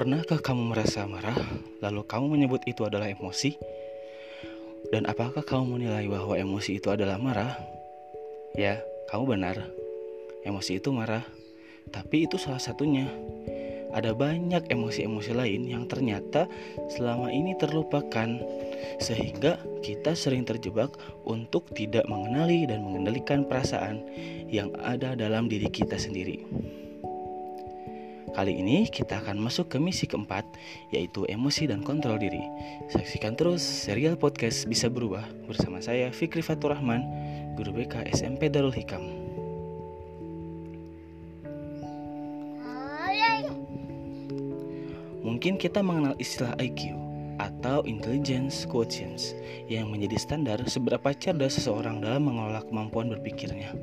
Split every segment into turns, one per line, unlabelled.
Pernahkah kamu merasa marah, lalu kamu menyebut itu adalah emosi? Dan apakah kamu menilai bahwa emosi itu adalah marah? Ya, kamu benar. Emosi itu marah, tapi itu salah satunya. Ada banyak emosi-emosi lain yang ternyata selama ini terlupakan, sehingga kita sering terjebak untuk tidak mengenali dan mengendalikan perasaan yang ada dalam diri kita sendiri. Kali ini kita akan masuk ke misi keempat, yaitu emosi dan kontrol diri. Saksikan terus serial podcast Bisa Berubah bersama saya Fikri Fatur Rahman, Guru BK SMP Darul Hikam. Mungkin kita mengenal istilah IQ, atau intelligence quotient yang menjadi standar seberapa cerdas seseorang dalam mengelola kemampuan berpikirnya.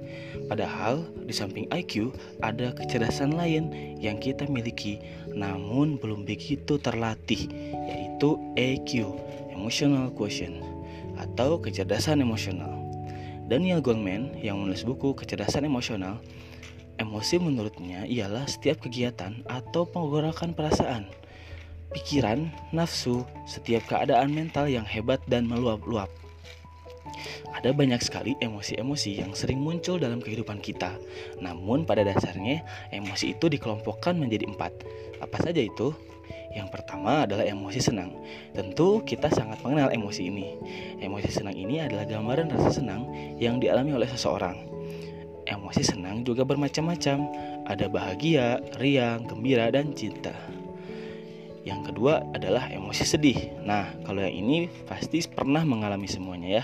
Padahal di samping IQ ada kecerdasan lain yang kita miliki namun belum begitu terlatih yaitu EQ, emotional quotient atau kecerdasan emosional. Daniel Goleman yang menulis buku Kecerdasan Emosional Emosi menurutnya ialah setiap kegiatan atau penggerakan perasaan pikiran, nafsu, setiap keadaan mental yang hebat dan meluap-luap. Ada banyak sekali emosi-emosi yang sering muncul dalam kehidupan kita. Namun pada dasarnya emosi itu dikelompokkan menjadi empat. Apa saja itu? Yang pertama adalah emosi senang. Tentu kita sangat mengenal emosi ini. Emosi senang ini adalah gambaran rasa senang yang dialami oleh seseorang. Emosi senang juga bermacam-macam. Ada bahagia, riang, gembira, dan cinta. Yang kedua adalah emosi sedih. Nah, kalau yang ini pasti pernah mengalami semuanya ya.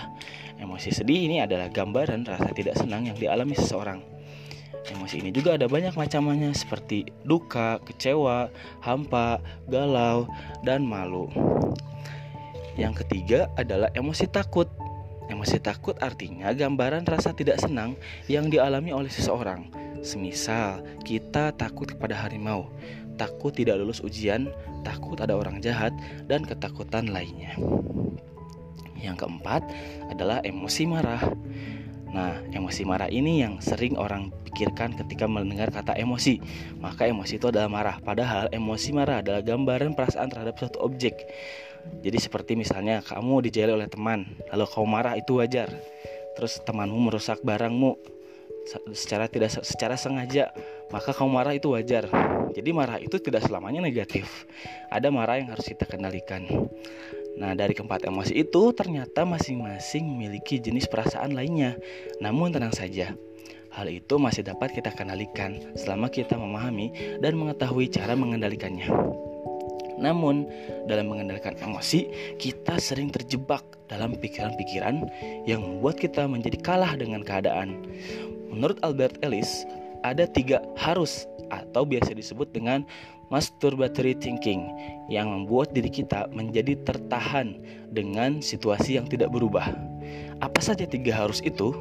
Emosi sedih ini adalah gambaran rasa tidak senang yang dialami seseorang. Emosi ini juga ada banyak macamnya seperti duka, kecewa, hampa, galau, dan malu. Yang ketiga adalah emosi takut. Emosi takut artinya gambaran rasa tidak senang yang dialami oleh seseorang. Semisal kita takut kepada harimau, takut tidak lulus ujian, takut ada orang jahat, dan ketakutan lainnya. Yang keempat adalah emosi marah. Nah, emosi marah ini yang sering orang pikirkan ketika mendengar kata emosi. Maka emosi itu adalah marah. Padahal emosi marah adalah gambaran perasaan terhadap suatu objek. Jadi seperti misalnya kamu dijahili oleh teman, lalu kamu marah itu wajar. Terus temanmu merusak barangmu, secara tidak secara sengaja maka kamu marah itu wajar jadi marah itu tidak selamanya negatif ada marah yang harus kita kendalikan nah dari keempat emosi itu ternyata masing-masing memiliki jenis perasaan lainnya. Namun tenang saja. Hal itu masih dapat kita kendalikan selama kita memahami dan mengetahui cara mengendalikannya. Namun, dalam mengendalikan emosi, kita sering terjebak dalam pikiran-pikiran yang membuat kita menjadi kalah dengan keadaan. Menurut Albert Ellis, ada tiga harus atau biasa disebut dengan masturbatory thinking yang membuat diri kita menjadi tertahan dengan situasi yang tidak berubah. Apa saja tiga harus itu?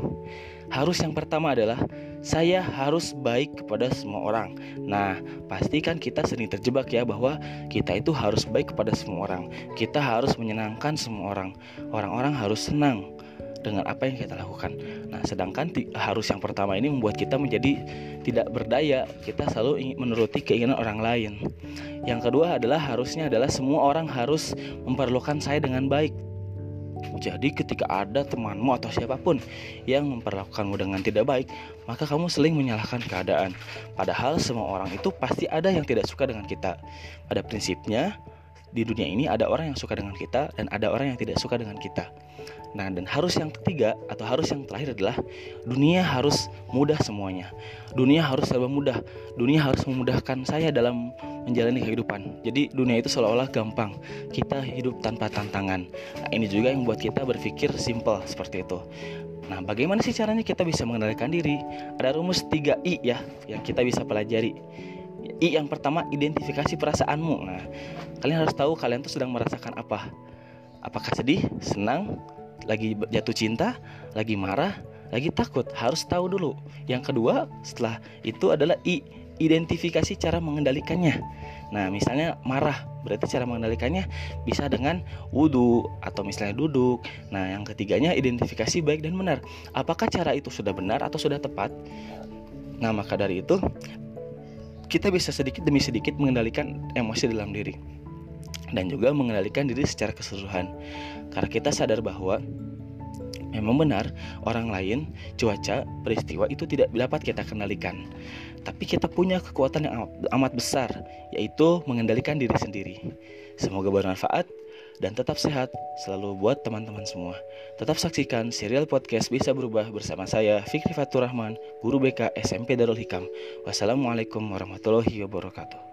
Harus yang pertama adalah saya harus baik kepada semua orang. Nah, pastikan kita sering terjebak ya bahwa kita itu harus baik kepada semua orang. Kita harus menyenangkan semua orang. Orang-orang harus senang dengan apa yang kita lakukan. Nah, sedangkan harus yang pertama ini membuat kita menjadi tidak berdaya. Kita selalu ingin menuruti keinginan orang lain. Yang kedua adalah harusnya adalah semua orang harus memperlakukan saya dengan baik. Jadi ketika ada temanmu atau siapa pun yang memperlakukanmu dengan tidak baik, maka kamu seling menyalahkan keadaan. Padahal semua orang itu pasti ada yang tidak suka dengan kita. Pada prinsipnya, di dunia ini ada orang yang suka dengan kita dan ada orang yang tidak suka dengan kita. Nah, dan harus yang ketiga atau harus yang terakhir adalah dunia harus mudah semuanya. Dunia harus serba mudah. Dunia harus memudahkan saya dalam menjalani kehidupan. Jadi dunia itu seolah-olah gampang. Kita hidup tanpa tantangan. Nah, ini juga yang membuat kita berpikir simple seperti itu. Nah, bagaimana sih caranya kita bisa mengendalikan diri? Ada rumus 3I ya yang kita bisa pelajari. I yang pertama identifikasi perasaanmu. Nah, kalian harus tahu kalian tuh sedang merasakan apa. Apakah sedih, senang, lagi jatuh cinta, lagi marah, lagi takut, harus tahu dulu. Yang kedua, setelah itu adalah I, identifikasi cara mengendalikannya. Nah, misalnya marah, berarti cara mengendalikannya bisa dengan wudhu atau misalnya duduk. Nah, yang ketiganya identifikasi baik dan benar. Apakah cara itu sudah benar atau sudah tepat? Nah, maka dari itu kita bisa sedikit demi sedikit mengendalikan emosi dalam diri dan juga mengendalikan diri secara keseluruhan. Karena kita sadar bahwa Memang benar, orang lain, cuaca, peristiwa itu tidak dapat kita kendalikan. Tapi kita punya kekuatan yang amat besar, yaitu mengendalikan diri sendiri. Semoga bermanfaat dan tetap sehat selalu buat teman-teman semua. Tetap saksikan serial podcast Bisa Berubah bersama saya, Fikri Fatur Rahman, Guru BK SMP Darul Hikam. Wassalamualaikum warahmatullahi wabarakatuh.